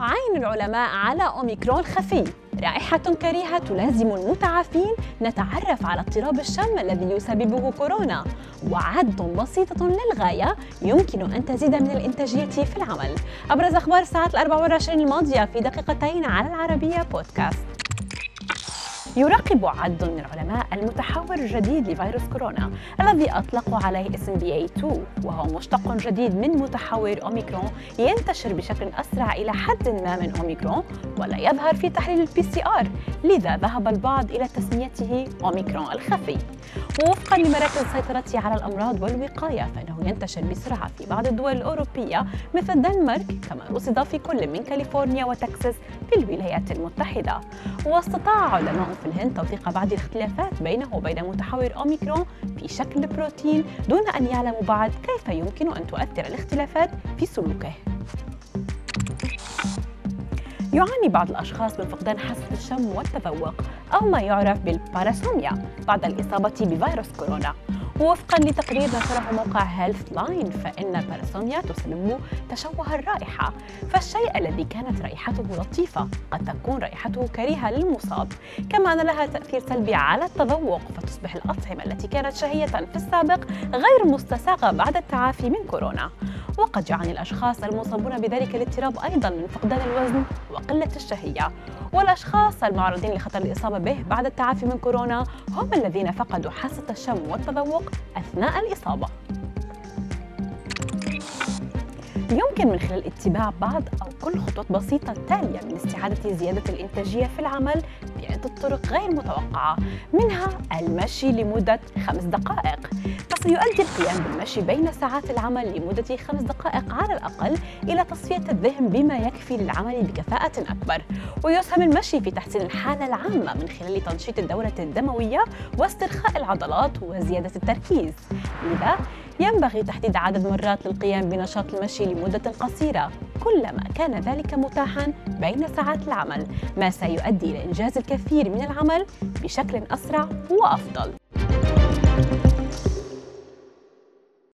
عين العلماء على أوميكرون خفي. رائحة كريهة تلازم المتعافين. نتعرف على اضطراب الشم الذي يسببه كورونا. وعد بسيطة للغاية يمكن أن تزيد من الإنتاجية في العمل. أبرز أخبار الساعات الأربع والعشرين الماضية في دقيقتين على العربية بودكاست يراقب عدد من العلماء المتحور الجديد لفيروس كورونا الذي أطلقوا عليه اسم BA2 وهو مشتق جديد من متحور أوميكرون ينتشر بشكل أسرع إلى حد ما من أوميكرون ولا يظهر في تحليل البي سي آر لذا ذهب البعض إلى تسميته أوميكرون الخفي. ووفقا لمراكز السيطرة على الأمراض والوقاية فإنه ينتشر بسرعة في بعض الدول الأوروبية مثل الدنمارك كما رصد في كل من كاليفورنيا وتكساس في الولايات المتحدة. واستطاع علماء الهند توثيق بعض الاختلافات بينه وبين متحور أوميكرون في شكل البروتين دون أن يعلموا بعد كيف يمكن أن تؤثر الاختلافات في سلوكه. يعاني بعض الأشخاص من فقدان حاسة الشم والتذوق أو ما يعرف بالباراسوميا بعد الإصابة بفيروس كورونا. ووفقا لتقرير نشره موقع Healthline فإن الباراسوميا تسبب تشوه الرائحة. فالشيء الذي كانت رائحته لطيفة قد تكون رائحته كريهة للمصاب. كما أن لها تأثير سلبي على التذوق فتصبح الأطعمة التي كانت شهية في السابق غير مستساغة بعد التعافي من كورونا. وقد يعاني الأشخاص المصابون بذلك الاضطراب أيضا من فقدان الوزن وقلة الشهية. والأشخاص المعرضين لخطر الإصابة به بعد التعافي من كورونا هم الذين فقدوا حاسة الشم والتذوق أثناء الإصابة. يمكن من خلال اتباع بعض أو كل خطوات بسيطة تالية من استعادة زيادة الإنتاجية في العمل بعدة طرق غير متوقعة منها المشي لمدة خمس دقائق. فسيؤدي القيام بالمشي بين ساعات العمل لمدة خمس دقائق على الأقل إلى تصفية الذهن بما يكفي للعمل بكفاءة أكبر. ويسهم المشي في تحسين الحالة العامة من خلال تنشيط الدورة الدموية واسترخاء العضلات وزيادة التركيز. لذا ينبغي تحديد عدد مرات للقيام بنشاط المشي لمدة قصيرة كلما كان ذلك متاحا بين ساعات العمل ما سيؤدي إلى إنجاز الكثير من العمل بشكل أسرع وأفضل.